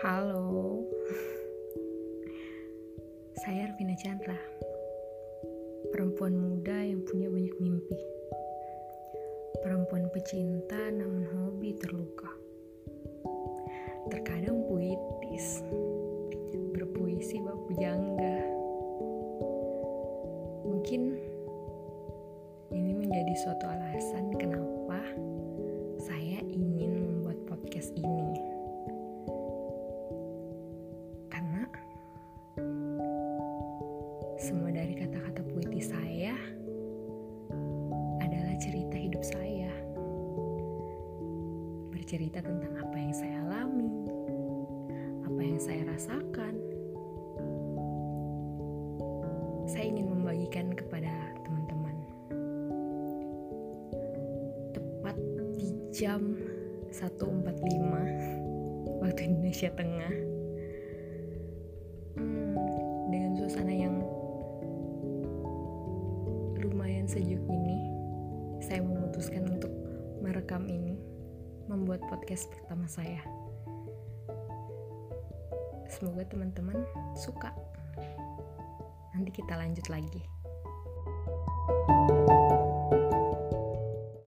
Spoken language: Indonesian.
Halo, saya Arvina Chandra, perempuan muda yang punya banyak mimpi, perempuan pecinta namun hobi terluka, terkadang puitis, berpuisi bab jangga. Mungkin ini menjadi suatu alasan kenapa saya ingin membuat podcast ini. Semua dari kata-kata puitis saya adalah cerita hidup saya. Bercerita tentang apa yang saya alami, apa yang saya rasakan. Saya ingin membagikan kepada teman-teman. Tepat di jam 1.45 waktu Indonesia Tengah. Hmm, dengan suasana yang lumayan sejuk ini, saya memutuskan untuk merekam ini, membuat podcast pertama saya. Semoga teman-teman suka. Nanti kita lanjut lagi.